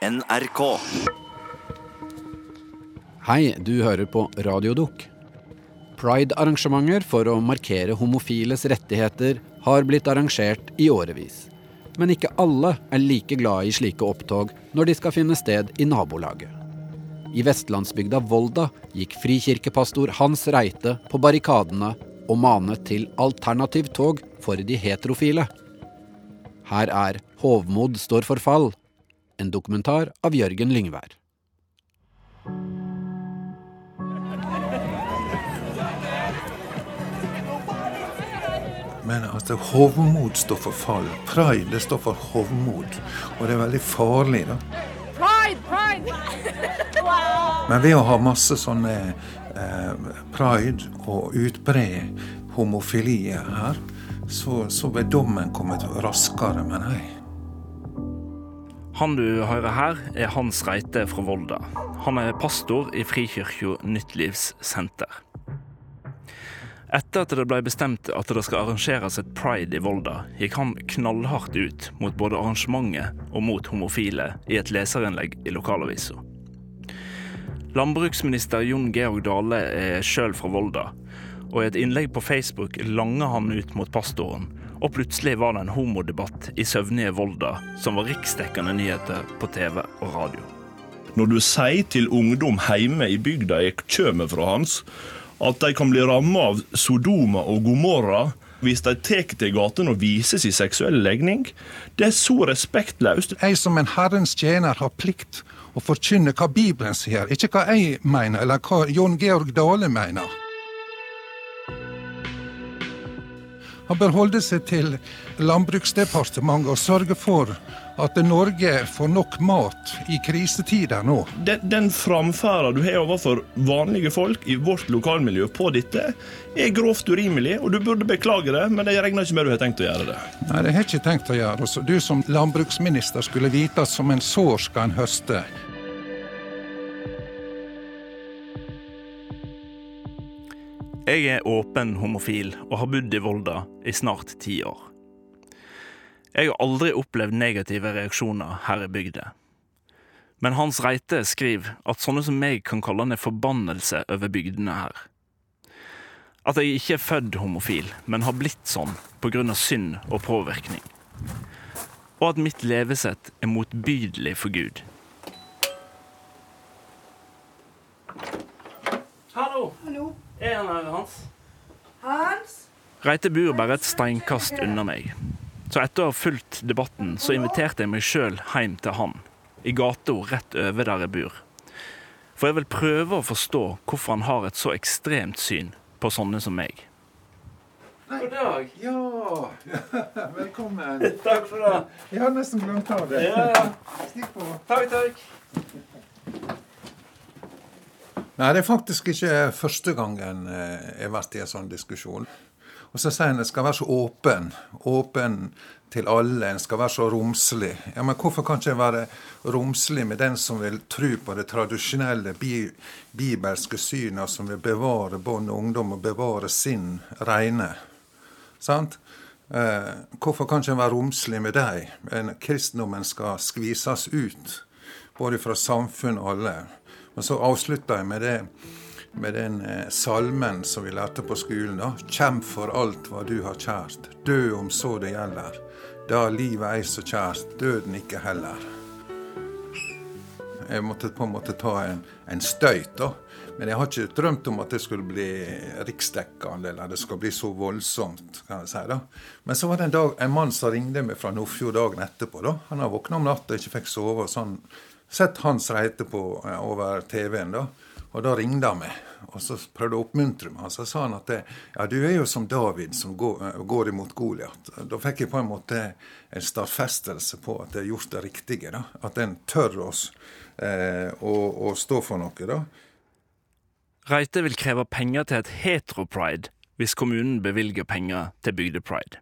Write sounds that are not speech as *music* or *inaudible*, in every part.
NRK. Hei, du hører på Radiodukk. Pride-arrangementer for å markere homofiles rettigheter har blitt arrangert i årevis. Men ikke alle er like glad i slike opptog når de skal finne sted i nabolaget. I vestlandsbygda Volda gikk frikirkepastor Hans Reite på barrikadene og manet til alternativ tog for de heterofile. Her er Hovmod står for fall, en dokumentar av Jørgen Lyngvær. Men altså, hovmod står for fall. Pride det står for hovmod. Og det er veldig farlig, da. Pride, pride! *laughs* Men ved å ha masse sånne eh, pride og utbre homofili her, så, så vil dommen komme raskere, mener jeg. Han du hører her, er Hans Reite fra Volda. Han er pastor i Frikirka Nyttlivssenter. Etter at det ble bestemt at det skal arrangeres et pride i Volda, gikk han knallhardt ut mot både arrangementet og mot homofile i et leserinnlegg i lokalavisa. Landbruksminister Jon Georg Dale er sjøl fra Volda, og i et innlegg på Facebook langer han ut mot pastoren, og plutselig var det en homodebatt i søvnige Volda som var riksdekkende nyheter på TV og radio. Når du sier til ungdom hjemme i bygda jeg kommer fra hans, at de kan bli ramma av Sodoma og Gomorra hvis de tar til gatene og viser sin seksuelle legning. Det er så respektløst. Jeg som en Herrens tjener har plikt å forkynne hva Bibelen sier, ikke hva jeg mener, eller hva Jon Georg Dale mener. Han bør holde seg til Landbruksdepartementet og sørge for at Norge får nok mat i krisetider nå. Den, den framferda du har overfor vanlige folk i vårt lokalmiljø på dette, er grovt urimelig, og du burde beklage det, men jeg regner ikke med du har tenkt å gjøre det. Nei, det har jeg ikke tenkt å gjøre. Så du som landbruksminister skulle vite at som en sår skal en høste. Jeg er åpen homofil og har bodd i Volda i snart ti år. Jeg har aldri opplevd negative reaksjoner her i bygda. Men Hans Reite skriver at sånne som meg kan kalle en forbannelse over bygdene her. At jeg ikke er født homofil, men har blitt sånn pga. synd og påvirkning. Og at mitt levesett er motbydelig for Gud. Hallo! Er han her, Hans? Hans? Reite bor bare et steinkast unna meg. Så etter å ha fulgt debatten, så inviterte jeg meg sjøl hjem til han. I gata rett over der jeg bor. For jeg vil prøve å forstå hvorfor han har et så ekstremt syn på sånne som meg. God dag. Ja, *laughs* velkommen. Takk for det. Jeg har nesten glemt av det. Ja, Stikk på. takk, takk. Nei, det er faktisk ikke første gangen eh, jeg har vært i en sånn diskusjon. Og så sier en en skal være så åpen. Åpen til alle. En skal være så romslig. Ja, Men hvorfor kan ikke være romslig med den som vil tro på det tradisjonelle bi bibelske synet, som vil bevare barn og ungdom og bevare sin reine? Sant? Eh, hvorfor kan ikke være romslig med dem? En Kristendommen skal skvises ut, både fra samfunn og alle. Og så avslutter jeg med, det, med den eh, salmen som vi lærte på skolen. da. Kjemp for alt hva du har kjært, dø om så det gjelder. Da livet ei så kjært, døden ikke heller. Jeg måtte på en måte ta en, en støyt, da. Men jeg har ikke drømt om at det skulle bli riksdekkende, eller det skal bli så voldsomt. kan jeg si da. Men så var det en, dag, en mann som ringte meg fra Nordfjord dagen etterpå. da. Han har våkna om natta og ikke fikk sove. og sånn. Sett Hans Reite på eh, over TV-en, da. Og da ringte han meg, og så prøvde å oppmuntre meg. Så sa han at ja, du er jo som David som går, eh, går imot Goliat. Da fikk jeg på en måte en stadfestelse på at jeg har gjort det riktige. da. At en tør oss eh, å, å stå for noe, da. Reite vil kreve penger til et heteropride hvis kommunen bevilger penger til bygdepride.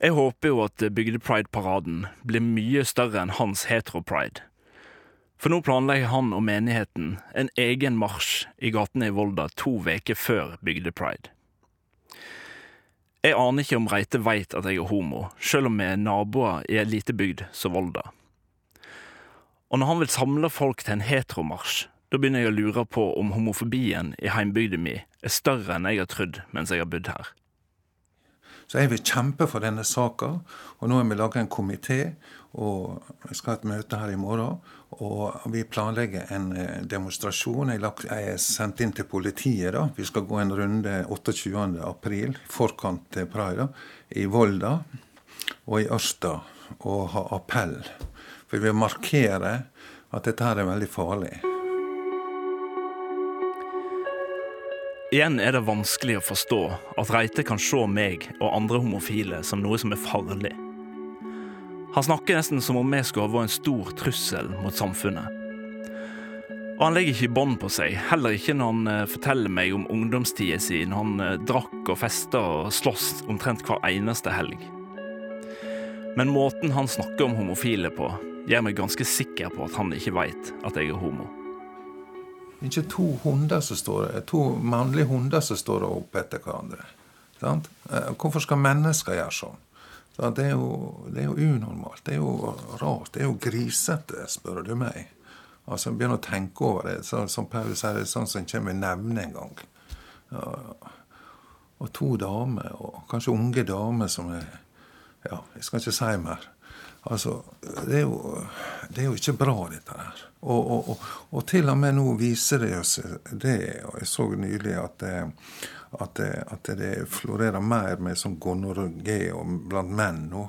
Jeg håper jo at bygdepride-paraden blir mye større enn hans heteropride. For nå planlegger han og menigheten en egen marsj i gatene i Volda to uker før bygdepride. Jeg aner ikke om Reite veit at jeg er homo, sjøl om vi er naboer i ei lita bygd som Volda. Og når han vil samle folk til en heteromarsj, da begynner jeg å lure på om homofobien i heimbygda mi er større enn jeg har trodd mens jeg har bodd her. Så jeg vil kjempe for denne saka. Og nå har vi laga en komité, og jeg skal ha et møte her i morgen. Og vi planlegger en eh, demonstrasjon. Jeg, er sendt inn til politiet. da. Vi skal gå en runde 28. april, forkant til Praida, i Volda og i Ørsta, og ha appell. For vi markerer at dette her er veldig farlig. Igjen er det vanskelig å forstå at Reite kan se meg og andre homofile som noe som er farlig. Han snakker nesten som om vi skulle ha vært en stor trussel mot samfunnet. Og han legger ikke bånd på seg, heller ikke når han eh, forteller meg om ungdomstida si, når han eh, drakk og festa og sloss omtrent hver eneste helg. Men måten han snakker om homofile på, gjør meg ganske sikker på at han ikke veit at jeg er homo. Ikke to hunder som står, to mannlige hunder som står opp etter hverandre. Sant? Eh, Hvorfor skal mennesker gjøre sånn? Det, er jo, det er jo unormalt. Det er jo rart. Det er jo grisete, spør du meg. Altså, Begynn å tenke over det. Så, som Paul sier, det er sånn som en i nevne engang. Ja. Og to damer, og kanskje unge damer som er Ja, jeg skal ikke si mer. Altså, det er jo, det er jo ikke bra, dette her. Og, og, og, og, til og med nå viser det seg det, og jeg så nylig at det, at det, at det florerer mer med sånn gonoré blant menn nå.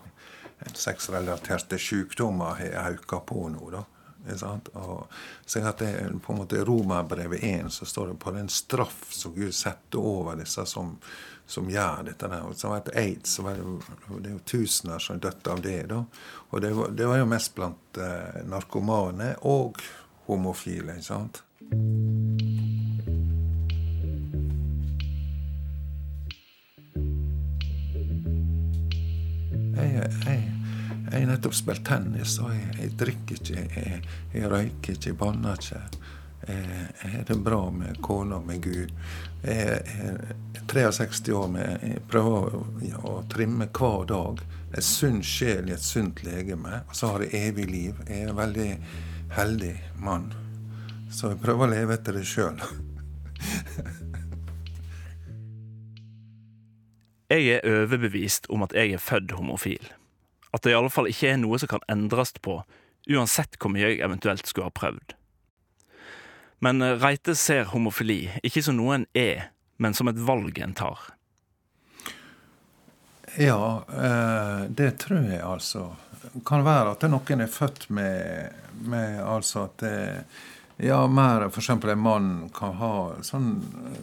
Sexrelaterte sykdommer har økt på nå, da. Og så at det på en måte Romerbrevet 1 så står det på den straff som Gud setter over disse som som gjør dette. der. Så var det aids, var det, det er jo tusener som døde av det. da. Og det var, det var jo mest blant eh, narkomane og homofile. ikke sant? Jeg har nettopp spilt tennis, og jeg, jeg drikker ikke, jeg, jeg røyker ikke, jeg banner ikke. Jeg har det bra med kona og med Gud. Jeg er 63 år, men jeg prøver å trimme hver dag. En sunn sjel i et sunt legeme. Og så har jeg evig liv. Jeg er en veldig heldig mann. Så jeg prøver å leve etter det sjøl. *laughs* jeg er overbevist om at jeg er født homofil. At det i alle fall ikke er noe som kan endres på, uansett hvor mye jeg eventuelt skulle ha prøvd. Men eh, Reite ser homofili ikke som noe en er, men som et valg en tar. Ja, eh, det tror jeg altså. Det kan være at noen er født med, med altså at det, ja, mer f.eks. en mann kan ha sånn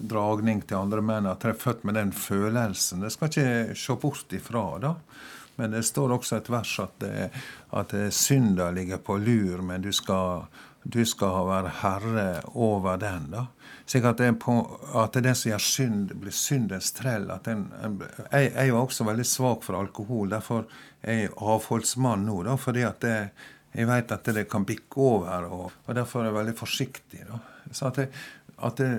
dragning til andre menn, at de er født med den følelsen. Det skal ikke se bort ifra, da. Men det står også et vers at, at synda ligger på lur, men du skal du skal være herre over den. da. Slik at det, på, at det som gjør synd, blir syndens trell. Den, jeg, jeg er jo også veldig svak for alkohol. Derfor er jeg avholdsmann nå. da, fordi at det, jeg vet at det kan bikke over, og, og derfor er jeg veldig forsiktig. da. Så at, det, at det,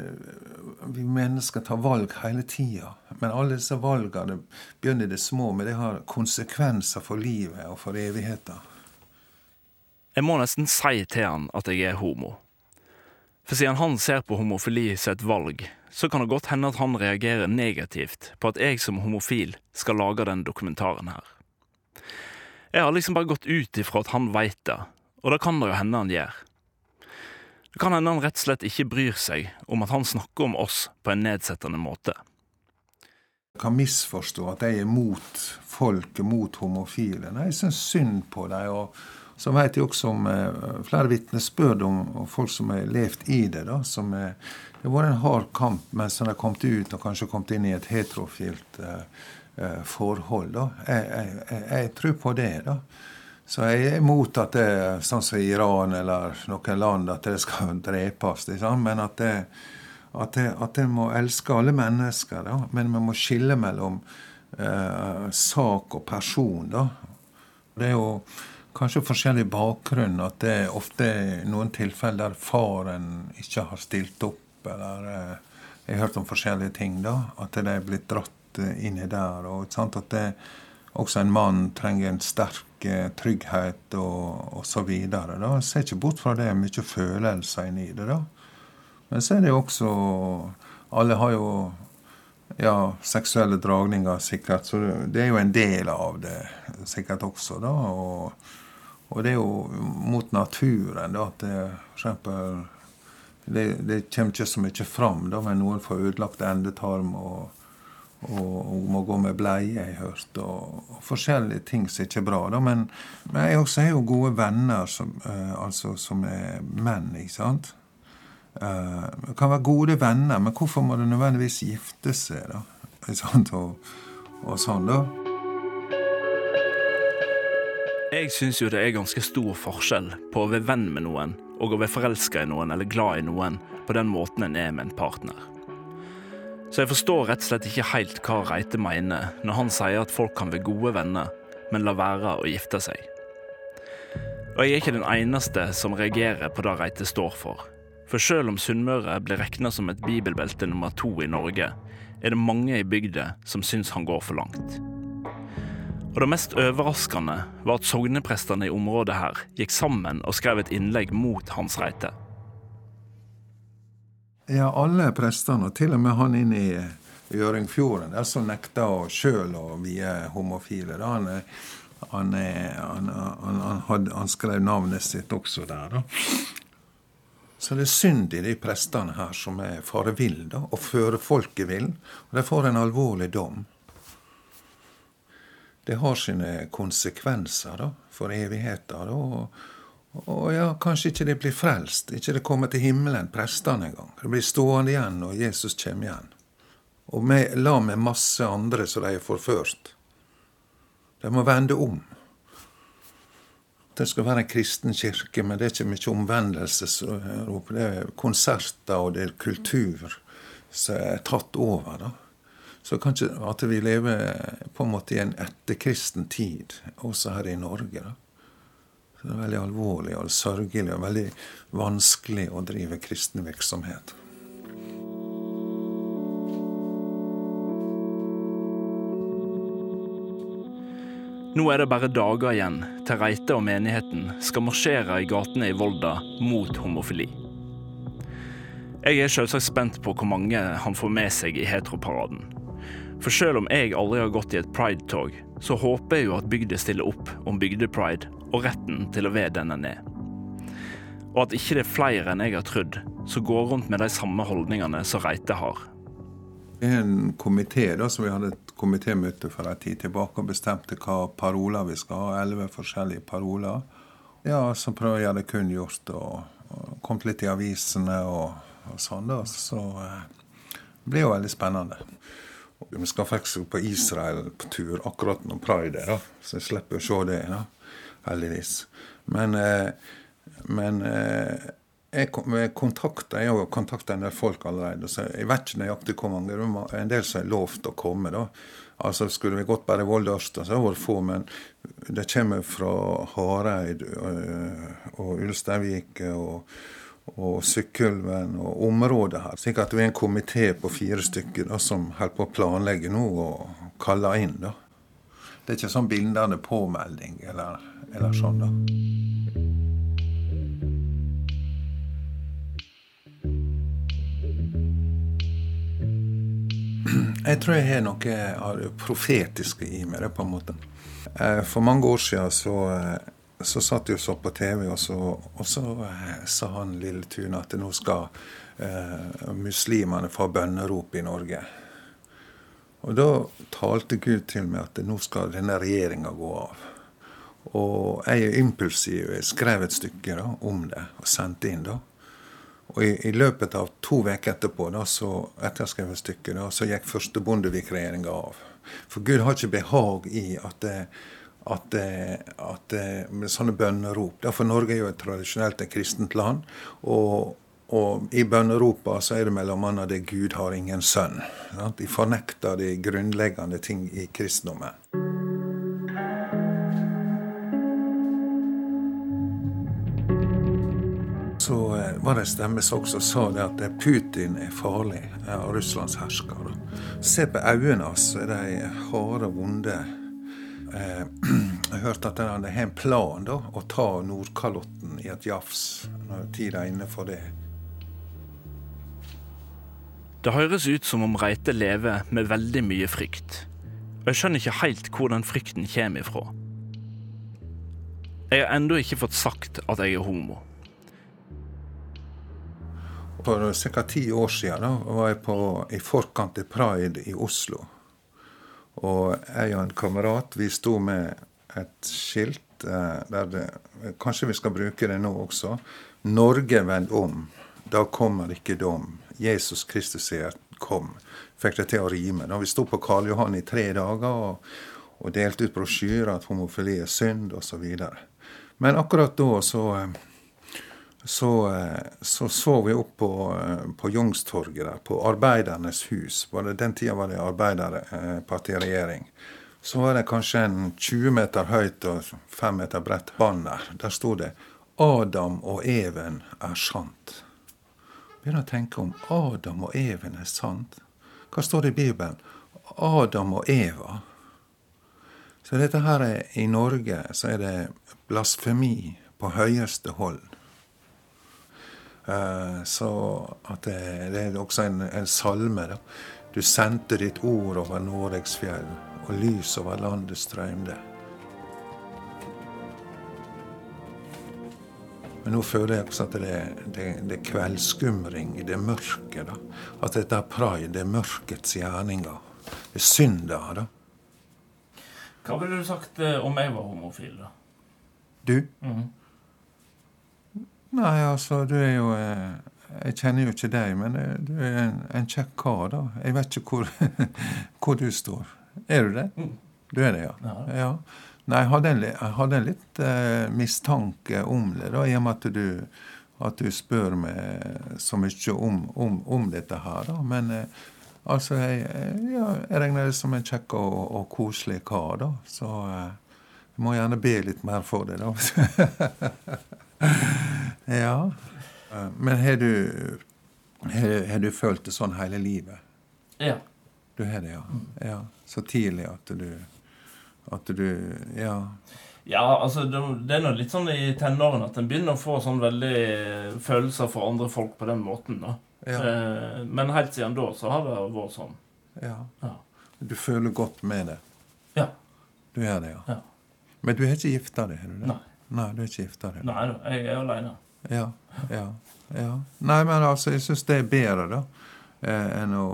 vi mennesker tar valg hele tida. Men alle disse valgene begynner i det små, men det har konsekvenser for livet og for evigheter. Jeg må nesten si til han at jeg er homo. For siden han ser på homofili som et valg, så kan det godt hende at han reagerer negativt på at jeg som homofil skal lage den dokumentaren her. Jeg har liksom bare gått ut ifra at han veit det, og det kan det jo hende han gjør. Det kan hende han rett og slett ikke bryr seg om at han snakker om oss på en nedsettende måte. Jeg kan misforstå at jeg er mot folk, mot homofile. Nei, jeg syns synd på dem. og så vet jeg også om eh, flere vitnesbyrd om, om, folk som har levd i det. da, som er, Det har vært en hard kamp mens de har kommet ut og kanskje kommet inn i et heterofilt eh, eh, forhold. da. Jeg, jeg, jeg, jeg, tror på det. da. Så jeg er imot at det er sånn som Iran eller noen land, at det skal *laughs* drepes. Men at det, at, det, at det må elske alle mennesker. da. Men vi må skille mellom eh, sak og person. da. Det er jo kanskje forskjellig bakgrunn. At det er ofte noen tilfeller der faren ikke har stilt opp. Eller eh, Jeg har hørt om forskjellige ting. da, At det er blitt dratt inn inni der. og sant, at det, også en mann trenger en sterk trygghet og, så. Da. Jeg ser ikke bort fra det, mye følelser inni det. da. Men så er det jo også Alle har jo ja, seksuelle dragninger, sikkert. Så det er jo en del av det sikkert også, da. Og, og det er jo mot naturen, da, at det eksempel det, det kommer ikke så mye fram da, men noen får ødelagt endetarm og, og, hun må gå med bleie, jeg har hørt. Og, og, forskjellige ting som ikke er bra. Da. Men, men jeg også har jo gode venner som, uh, altså, som er menn, ikke sant. Uh, kan være gode venner, men hvorfor må du nødvendigvis gifte seg, da? Ikke Og, og sånn, da. Jeg syns jo det er ganske stor forskjell på å være venn med noen og å være forelska i noen eller glad i noen på den måten en er med en partner. Så jeg forstår rett og slett ikke helt hva Reite mener når han sier at folk kan være gode venner, men la være å gifte seg. Og jeg er ikke den eneste som reagerer på det Reite står for. For selv om Sunnmøre blir regna som et bibelbelte nummer to i Norge, er det mange i bygda som syns han går for langt. Og Det mest overraskende var at sogneprestene i området her gikk sammen og skrev et innlegg mot Hans Reite. Ja, alle prestene, og til og med han inne i Gjøringfjorden, der som nekta sjøl å vie homofile. Da. Han, han, han, han, han, skrev navnet sitt også der. Da. Så det er synd i de prestene her som er fare og fører folket vill. Og de får en alvorlig dom det har sine konsekvenser da, for evigheten. Og, og, ja, kanskje ikke de blir frelst, ikke de kommer til himmelen, prestene engang. De blir stående igjen når Jesus kommer igjen. Og med, la med masse andre som de er forført. De må vende om. Det skal være en kristen kirke, men det er ikke mye omvendelse. Det er konserter og det er kultur som er tatt over. da. Så kanskje at vi lever på en måte i en etterkristen tid, også her i Norge. da. Det er veldig alvorlig og sørgelig og veldig vanskelig å drive kristen virksomhet. Nå er det bare dager igjen til Reite og menigheten skal marsjere i gatene i Volda mot homofili. Jeg er selvsagt spent på hvor mange han får med seg i heteroparaden. For selv om jeg aldri har gått i et pride-tog, så håper jeg jo at bygda stiller opp om bygdepride og retten til å være den en er. Og at ikke det er flere enn jeg har trodd som går rundt med de samme holdningene som Reite har. Det er en komité som vi hadde et komitémøte for en tid tilbake og bestemte hva paroler vi skal ha. Elleve forskjellige paroler. Ja, så prøver jeg å gjøre det kunngjort og, og kommet litt i avisene og, og sånn. da, Så eh, det blir jo veldig spennende. Vi skal faktisk på Israel på tur akkurat når pride er, da. så jeg slipper å se det. da, Heldigvis. Men, eh, men eh, jeg kontakter jeg har kontakta en del folk allerede. så Jeg vet ikke nøyaktig hvor mange. Det er en del som har lovt å komme. da. Altså Skulle vi gått bare Volda-Ørsta, så hadde det vært få. Men det kommer fra Hareid eh, og Ulsteinvik og og Sykkylven og området her. Slik at vi er en komité på fire stykker da, som holder på å planlegge nå og kaller inn. da. Det er ikke sånn bindende påmelding eller, eller sånn, da. Jeg tror jeg har noe av det profetiske i meg, på en måte. Eh, for mange år siden så eh, så satt jeg og så på TV, og så, og så eh, sa han lille Tune at nå skal eh, muslimene få bønnerop i Norge. Og da talte Gud til meg at nå skal denne regjeringa gå av. Og jeg er impulsiv. Jeg skrev et stykke da, om det og sendte inn. da. Og i, i løpet av to uker etterpå, da, så, etter jeg skrev stykket, da, så gikk første Bondevik-regjeringa av. For Gud har ikke behag i at det, at, at sånne bønnerop For Norge er jo et tradisjonelt et kristent land. Og, og i bønneropa så er det mellom annet det 'Gud har ingen sønn'. De fornekter de grunnleggende ting i kristendommen. Var det en stemme som også sa det at Putin er farlig, ja, Russlands hersker. Se på øynene hans, de harde, vonde eh, *clears throat* jeg hørte at han har en plan da, å ta Nordkalotten i et jafs når tida er inne for det. Det høres ut som om Reite lever med veldig mye frykt. Og jeg skjønner ikke helt hvor den frykten kommer ifra. Jeg har ennå ikke fått sagt at jeg er homo. For ca. ti år siden da, var jeg på, i forkant til Pride i Oslo. Og jeg og en kamerat vi sto med et skilt eh, der det Kanskje vi skal bruke det nå også. 'Norge vend om'. Da kommer ikke dom. Jesus Kristus sier 'kom'. Fikk det til å rime. Da vi sto på Karl Johan i tre dager og, og delte ut brosjyrer at homofili er synd, osv. Men akkurat da så så, så, så vi opp på, på Youngstorget der, på Arbeidernes hus. Det, den tida var det Arbeiderpartiregjering. Så var det kanskje en 20 meter høyt og 5 meter bredt banner. Der sto det 'Adam og Even er sant'. Begynner å tenke om Adam og Even er sant. Hva står det i Bibelen? Adam og Eva. Så dette her er i Norge så er det blasfemi på høyeste hold. Uh, så at det, det, er også en, en salme. da. Du sendte ditt ord over Noregs fjell, og lys over landet strømde. Men nå føler jeg også at det, det, det er kveldsskumring i det mørke. da. At dette er pride, det er mørkets gjerninger. Det er synder, da. Hva ville du sagt eh, om jeg var homofil, da? Du? Mhm. Nei, altså, du er jo eh, Jeg kjenner jo ikke deg, men eh, du er en, en kjekk kar, da. Jeg vet ikke hvor, *laughs* hvor du står. Er du det? Mm. Du er det, ja? Ja. ja. Nei, jeg hadde hadde en litt eh, mistanke om det, da, i og med at du, at du spør meg så mye om, om, om dette her, da. Men eh, altså, jeg, jeg- ja, jeg regner det som en kjekk og, og koselig kar, da. Så eh, jeg må gjerne be litt mer for det, da. *laughs* ja. Eh, Men har du, har, har du følt det sånn hele livet? Ja. Du har det, ja. ja. Så tidlig at du At du Ja. Ja, altså det, det er nå litt sånn i tenårene at en begynner å få sånn veldig følelser for andre folk på den måten. da. Ja. Eh, men helt siden da så har det vært sånn. ja. Ja. Du føler godt med det. Ja. Du gjør det, ja. Ja. Men du er ikke gifta deg, har du det? Nei. Nei, du er ikke gifta deg. Nei jeg er aleine. Ja, ja, ja. Nei, men altså, jeg syns det er bedre, da. Eh, enn å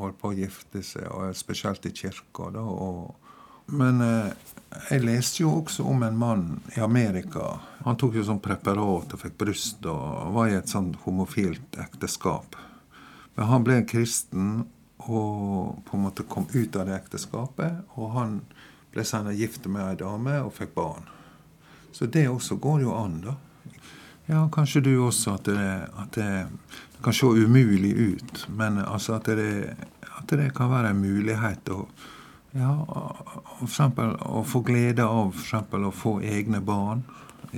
holde på å gifte seg, og spesielt i kirka, da. Og, men eh, jeg leste jo også om en mann i Amerika. Han tok jo sånn preparat og fikk bryst og var i et sånn homofilt ekteskap. Men han ble en kristen og på en måte kom ut av det ekteskapet. Og han ble senere gift med ei dame og fikk barn. Så det også går jo an, da. Ja, kanskje du også, at det, at det kan se umulig ut. Men altså at det, at det kan være en mulighet å ja, for å få glede av for eksempel, å få egne barn.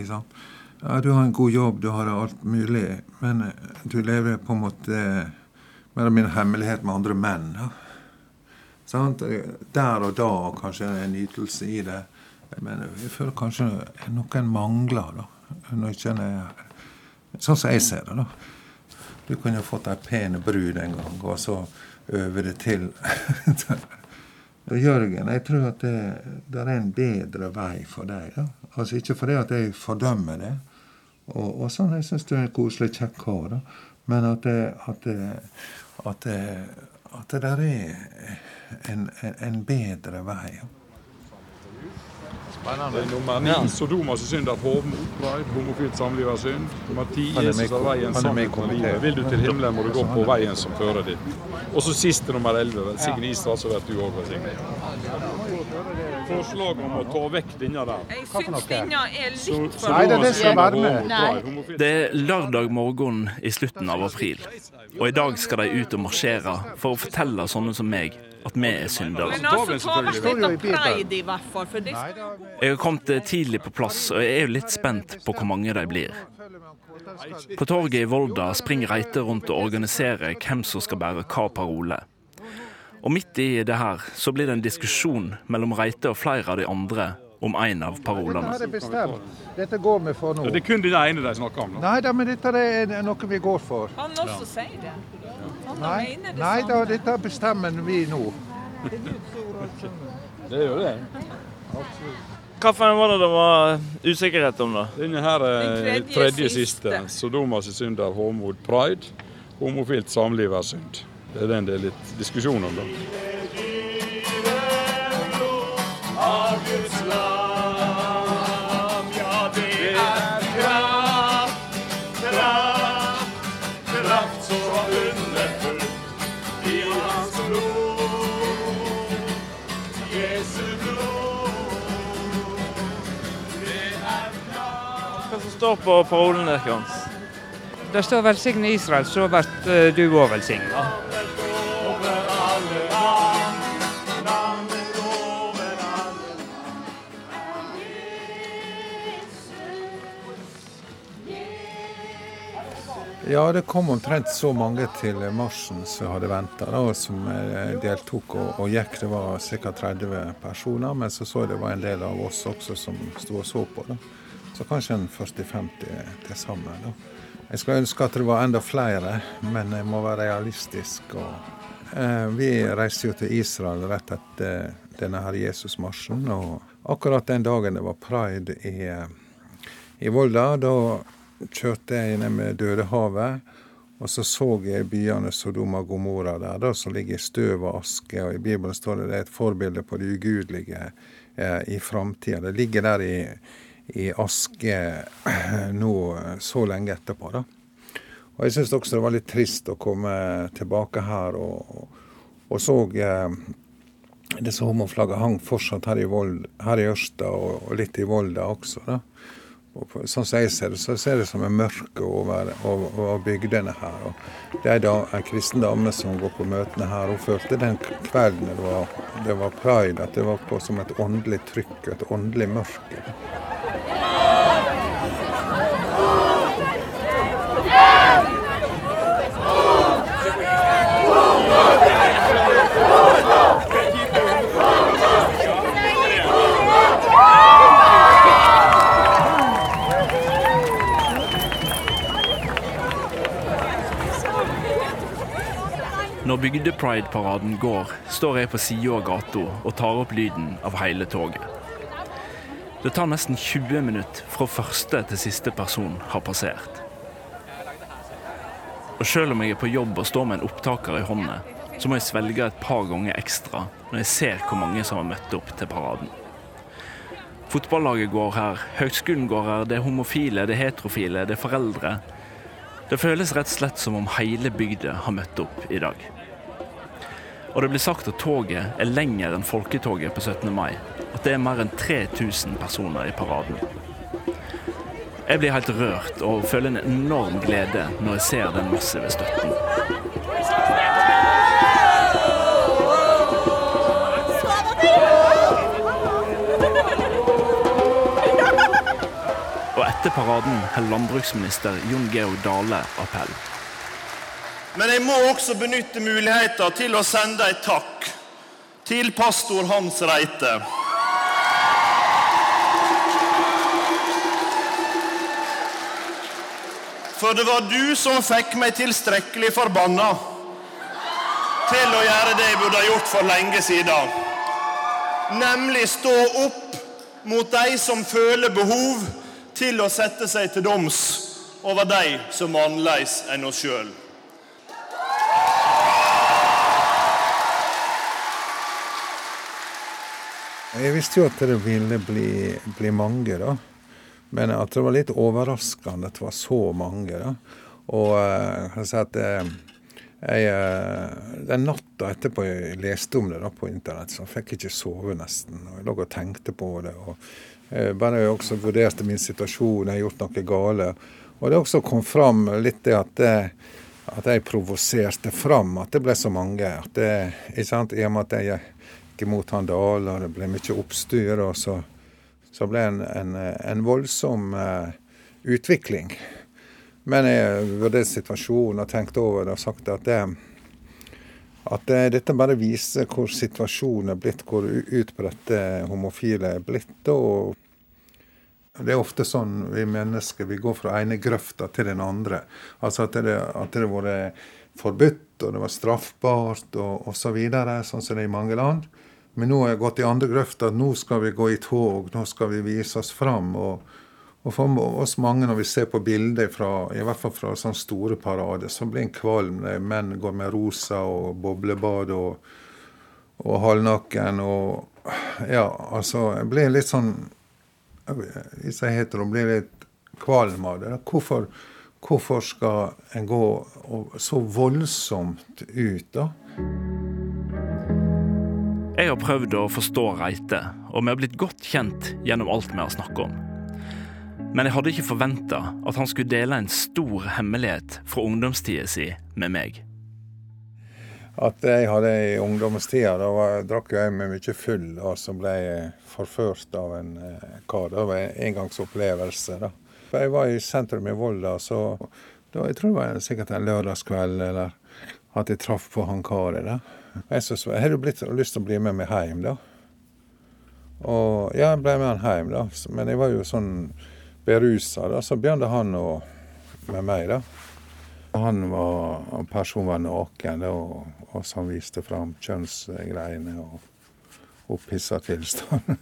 Sant? Ja, du har en god jobb, du har alt mulig, men du lever på en måte mer eller hemmelighet med andre menn. Ja. Sant? Der og da kanskje en nytelse i det. Men jeg føler kanskje noen mangler, da. Når ikke en er Sånn som jeg ser det, da. Du kunne jo fått ei pen brud en gang, og så øve det til. *laughs* Jørgen, jeg tror at det, det er en bedre vei for deg. da. Altså Ikke fordi at jeg fordømmer det, og, og sånn, jeg syns du er en koselig, kjekk kar, da. men at det, at det, at det, at det der er en, en, en bedre vei. Det er nummer ni, Sodomas synd er hovmod, pride, homofilt samliv er synd. Nummer ti, er Jesus er veien, sammen er med sannheten og livet. Vil du til himmelen, må du gå på veien som fører dit. Og så siste, nummer elleve. Signe Israel, så vet du òg Forslag om å ta vekk denne der. Jeg syns denne er litt for Sodomas det er være med. hovmod, pride, Det er lørdag morgen i slutten av april, og i dag skal de ut og marsjere for å fortelle sånne som meg at vi er syndere. Men altså, ta vekk dette pride i hvert fall, for det Jeg har kommet tidlig på plass, og jeg er jo litt spent på hvor mange de blir. På torget i Volda springer Reite rundt og organiserer hvem som skal bære hva parole. Og midt i det her så blir det en diskusjon mellom Reite og flere av de andre om en av parolene. Dette bestemt. Dette går vi for nå. Det er kun den ene de snakker om. Nå. Nei da, men dette er noe vi går for. Han også sier det. Han Nei, mener det nei da, dette bestemmer vi nå. *laughs* Det gjør det. Hvilken var det det var usikkerhet om, da? Denne her er Den tredje tredje, siste. siste. Sodomas synd er håmod pride. Homofilt samliv er synd. Det er den det er litt diskusjon om, da. Står på parolen deres? Det står 'velsigne Israel', så blir eh, du òg velsigna. Ja, det kom omtrent så mange til marsjen som hadde venta, som eh, deltok og, og gikk. Det var ca. 30 personer, men så så det var en del av oss også som sto og så på. Da. Så kanskje en 40-50 til sammen. Jeg skulle ønske at det var enda flere, men jeg må være realistisk. Og, eh, vi reiste jo til Israel rett etter denne her Jesusmarsjen. Og akkurat den dagen det var pride i, i Volda, da kjørte jeg ned med Dødehavet. Og så så jeg byene Sodoma og Gomorra der, da, som ligger i støv og aske. Og i Bibelen står det det er et forbilde på det ugudelige eh, i framtida. Det ligger der i, i aske *clears throat* nå så lenge etterpå, da. Og jeg syns også det var litt trist å komme tilbake her og, og så eh, disse homoflaggene hang fortsatt her i, Vold, her i Ørsta og, og litt i Volda også. da. Og på, sånn som jeg ser det, så ser det som en mørke over, over, over bygdene her. Og det er da en kristen dame som går på møtene her. Hun følte den kvelden det var, det var pride, at det var på som et åndelig trykk, et åndelig mørke. Når bygdepride-paraden går, står jeg på sida av gata og tar opp lyden av hele toget. Det tar nesten 20 minutter fra første til siste person har passert. Og selv om jeg er på jobb og står med en opptaker i hånda, så må jeg svelge et par ganger ekstra når jeg ser hvor mange som har møtt opp til paraden. Fotballaget går her, høgskolen går her, det er homofile, det er heterofile, det er foreldre. Det føles rett og slett som om hele bygda har møtt opp i dag. Og det blir sagt at toget er lenger enn folketoget på 17. mai. At det er mer enn 3000 personer i paraden. Jeg blir helt rørt og føler en enorm glede når jeg ser den massive støtten. Og etter paraden holder landbruksminister Jon Georg Dale appell. Men jeg må også benytte muligheten til å sende en takk til pastor Hans Reite. For det var du som fikk meg tilstrekkelig forbanna til å gjøre det jeg burde ha gjort for lenge siden. Nemlig stå opp mot de som føler behov til å sette seg til doms over de som er annerledes enn oss sjøl. Jeg visste jo at det ville bli, bli mange, da. Men at det var litt overraskende at det var så mange. da. Og eh, jeg kan si at eh, jeg, eh, Den natta etterpå jeg leste om det da på internett, så fikk jeg ikke sove nesten. og Jeg lå og tenkte på det. og Bare jeg også vurderte min situasjon, jeg har gjort noe gale. Og det også kom fram litt det at, at jeg provoserte fram at det ble så mange. at det, ikke sant, I og med at jeg gikk imot han Dale, og det ble mye oppstyr. og så så ble det en, en, en voldsom uh, utvikling. Men jeg vurderte situasjonen og tenkte over det og sagt at det, At det, dette bare viser hvor situasjonen er blitt, hvor utbredt homofile er blitt. Og det er ofte sånn vi mennesker vi går fra ene grøfta til den andre. Altså at det, har vært forbudt, og det var straffbart, og osv., så sånn som det er i mange land. Men nå har jeg gått i andre grøfta. Nå skal vi gå i tog, nå skal vi vise oss fram. Og, og for oss mange, når vi ser på bilder fra i hvert fall fra sånne store parader, så blir en kvalm. når Menn går med rosa og boblebad og, og halvnakken og Ja, altså Jeg blir litt sånn Hvis jeg heter det, blir litt kvalm av det. Hvorfor, hvorfor skal en gå så voldsomt ut, da? Jeg har prøvd å forstå Reite, og vi har blitt godt kjent gjennom alt vi har snakket om. Men jeg hadde ikke forventa at han skulle dele en stor hemmelighet fra ungdomstida si med meg. At jeg hadde i ungdomstida, da var, drakk jeg meg mye full, og så ble jeg forført av en eh, kar. Det var en engangsopplevelse, da. Jeg var i sentrum i Volda, så da, jeg tror det var sikkert en lørdagskveld, eller at jeg traff på han karet der. Jeg så, så, har du blitt, lyst til å bli med meg hjem, da? Og ja, jeg ble med han hjem, da. Men jeg var jo sånn berusa, da. Så begynte han å, med meg, da. Han var, personen var naken, da, og, og han viste fram kjønnsgreiene og opphissa tilstand.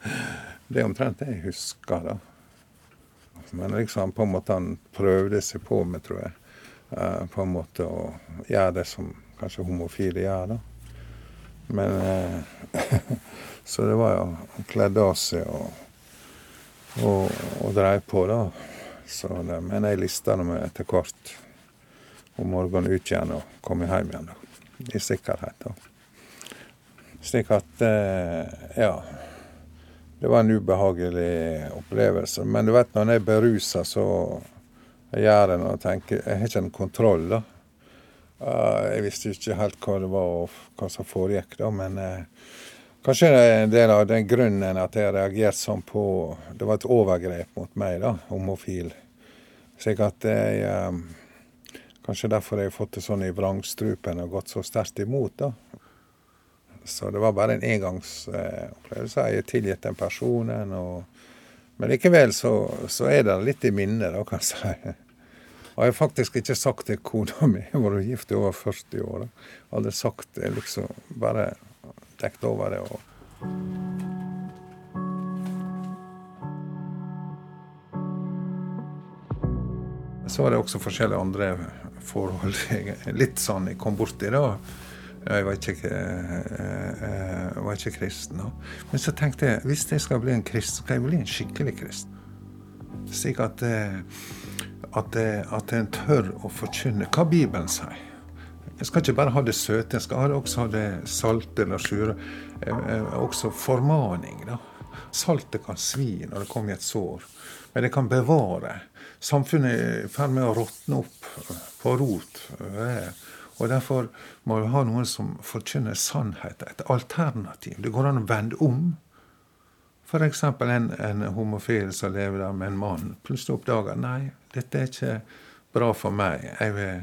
*laughs* det er omtrent det jeg husker, da. Men liksom på en måte han prøvde seg på med, tror jeg. Uh, på en måte å gjøre det som kanskje homofile gjør, da. Men eh, *laughs* Så det var jo Han kledde av seg og, og, og dreiv på, da. Så det, men jeg lista meg etter hvert om morgenen ut igjen og komme hjem igjen, da. I sikkerhet, da. Slik at eh, Ja. Det var en ubehagelig opplevelse. Men du vet, når en er berusa, så gjør en og tenker Jeg har ikke en kontroll, da. Eh, jeg visste ikke helt hva det var og hva som foregikk, da, men eh, kanskje det er en del av den grunnen at jeg reagerte sånn på Det var et overgrep mot meg, da, homofil. Slik at jeg eh, Kanskje derfor jeg har fått det sånn i vrangstrupen og gått så sterkt imot, da. Så det var bare en engangsopplevelse. Jeg har tilgitt den personen. Og, men likevel så, så er det litt i minnet, da, kan jeg si. Og jeg har faktisk ikke sagt til kona *laughs* mi, jeg har vært gift i over 40 år. da. Aldri sagt det, liksom. Bare dekket over det. og Så var det også forskjellige andre forhold. jeg- *laughs* Litt sånn jeg kom borti da. Jeg var ikke, eh, eh, var ikke kristen. da. Men så tenkte jeg hvis jeg skal bli en kristen, skal jeg bli en skikkelig kristen. Slik at, eh, at, det, at en tør å forkynne hva Bibelen sier. Jeg skal ikke bare ha det søte, jeg skal også ha det salte eller sure. Eh, eh, Også formaning. da. Saltet kan svi når det kommer i et sår, men det kan bevare. Samfunnet er i ferd med å råtne opp på rot. eh, Og Derfor må vi ha noen som forkynner sannhet, et alternativ. Det går an å vende om. F.eks. En, en homofil som lever der med en mann, plutselig oppdager nei, dette er ikke bra for meg. Jeg vil,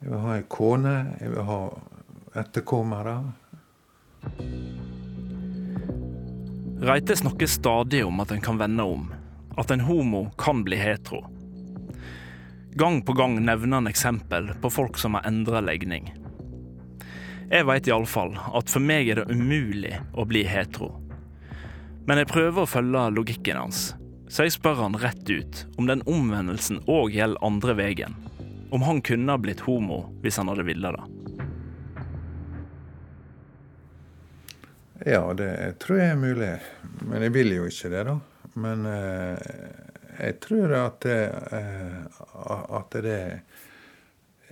jeg vil ha ei kone, jeg vil ha etterkommere. Reite snakker stadig om at en kan vende om, at en homo kan bli hetero. Gang på gang nevner han eksempel på folk som har endra legning. Jeg veit iallfall at for meg er det umulig å bli hetero. Men jeg prøver å følge logikken hans, så jeg spør han rett ut om den omvendelsen òg gjelder andre veien. Om han kunne ha blitt homo hvis han hadde villet det. Ja, det tror jeg er mulig. Men jeg vil jo ikke det, da. Men eh, jeg tror at det, eh, at det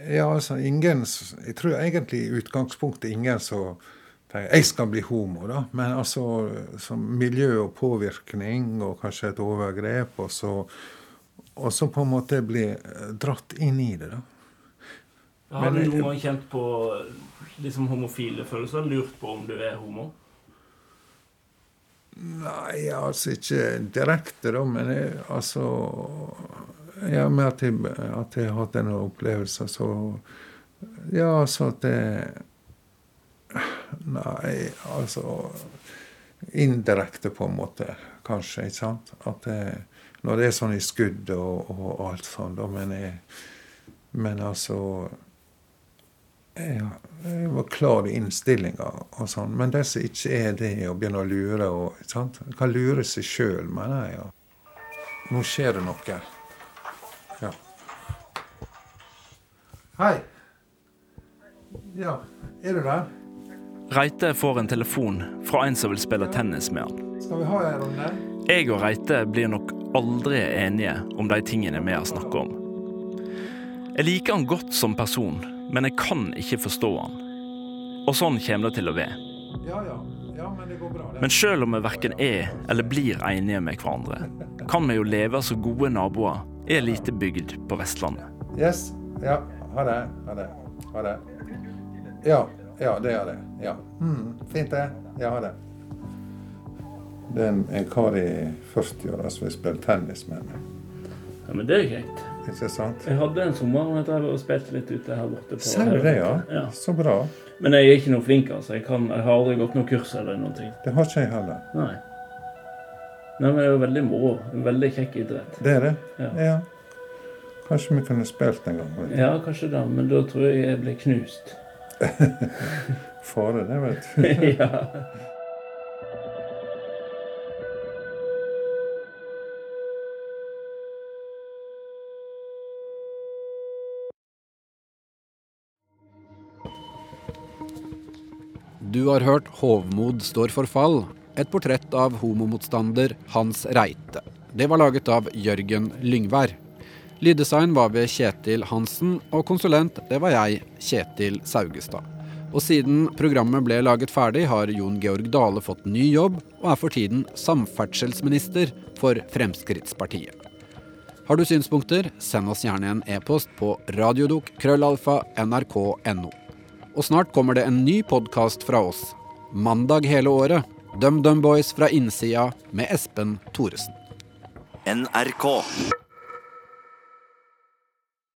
Ja, altså ingen Jeg tror egentlig i utgangspunktet ingen som jeg skal bli homo, da. Men altså som miljø og påvirkning og kanskje et overgrep, og så, og så på en måte bli dratt inn i det, da. Har du noen gang kjent på liksom homofile følelser? Lurt på om du er homo? Nei, altså ikke direkte, da, men jeg, altså Ja, med at jeg, at jeg har hatt en opplevelse, så Ja, altså at jeg Nei, altså Indirekte, på en måte, kanskje. ikke sant? At det, når det er sånn i skudd og, og alt sånn, da, men jeg Men altså jeg, jeg var klar i innstillinga og sånn. Men det som ikke er det, å begynne å lure og ikke sant? En kan lure seg sjøl, mener jeg. Ja. Nå skjer det noe. Ja. Hei. Ja, er du der? Reite får en telefon fra en som vil spille tennis med han. Skal vi ha en runde? Jeg og Reite blir nok aldri enige om de tingene vi har snakket om. Jeg liker han godt som person, men jeg kan ikke forstå han. Og sånn kommer det til å være. Ja, ja. ja men det går bra. Det. Men selv om vi verken er eller blir enige med hverandre, kan vi jo leve som gode naboer i ei lita bygd på Vestlandet. Yes. Ja. Ha det. Ha det. Ha det. Ja. Ja, det er det. Ja. Mm, fint, det. Jeg har det. Det er en, en kar i 40-åra som vil spille tennis med meg. Ja, Men det er greit. Ikke sant? Jeg hadde en sommer jeg og spilte litt ute her borte. på Ser du det, ja? ja? Så bra. Men jeg er ikke noe flink, altså. Jeg, kan, jeg har aldri gått noe kurs eller noen ting. Det har ikke jeg heller. Nei. Nei, men det er jo veldig moro. Veldig kjekk idrett. Det er det? Ja. ja. Kanskje vi kunne spilt en gang? Ja, kanskje det, men da tror jeg jeg blir knust. *laughs* Fare, det, vet du. *laughs* ja. Du har hørt 'Hovmod står for fall', et portrett av homomotstander Hans Reite. Det var laget av Jørgen Lyngvær. Lyddesign var ved Kjetil Hansen, og konsulent det var jeg, Kjetil Saugestad. Og siden programmet ble laget ferdig, har Jon Georg Dale fått ny jobb, og er for tiden samferdselsminister for Fremskrittspartiet. Har du synspunkter, send oss gjerne en e-post på radiodok.krøllalfa.nrk.no. nrk.no. Og snart kommer det en ny podkast fra oss. Mandag hele året. DumDum Boys fra innsida med Espen Thoresen. NRK.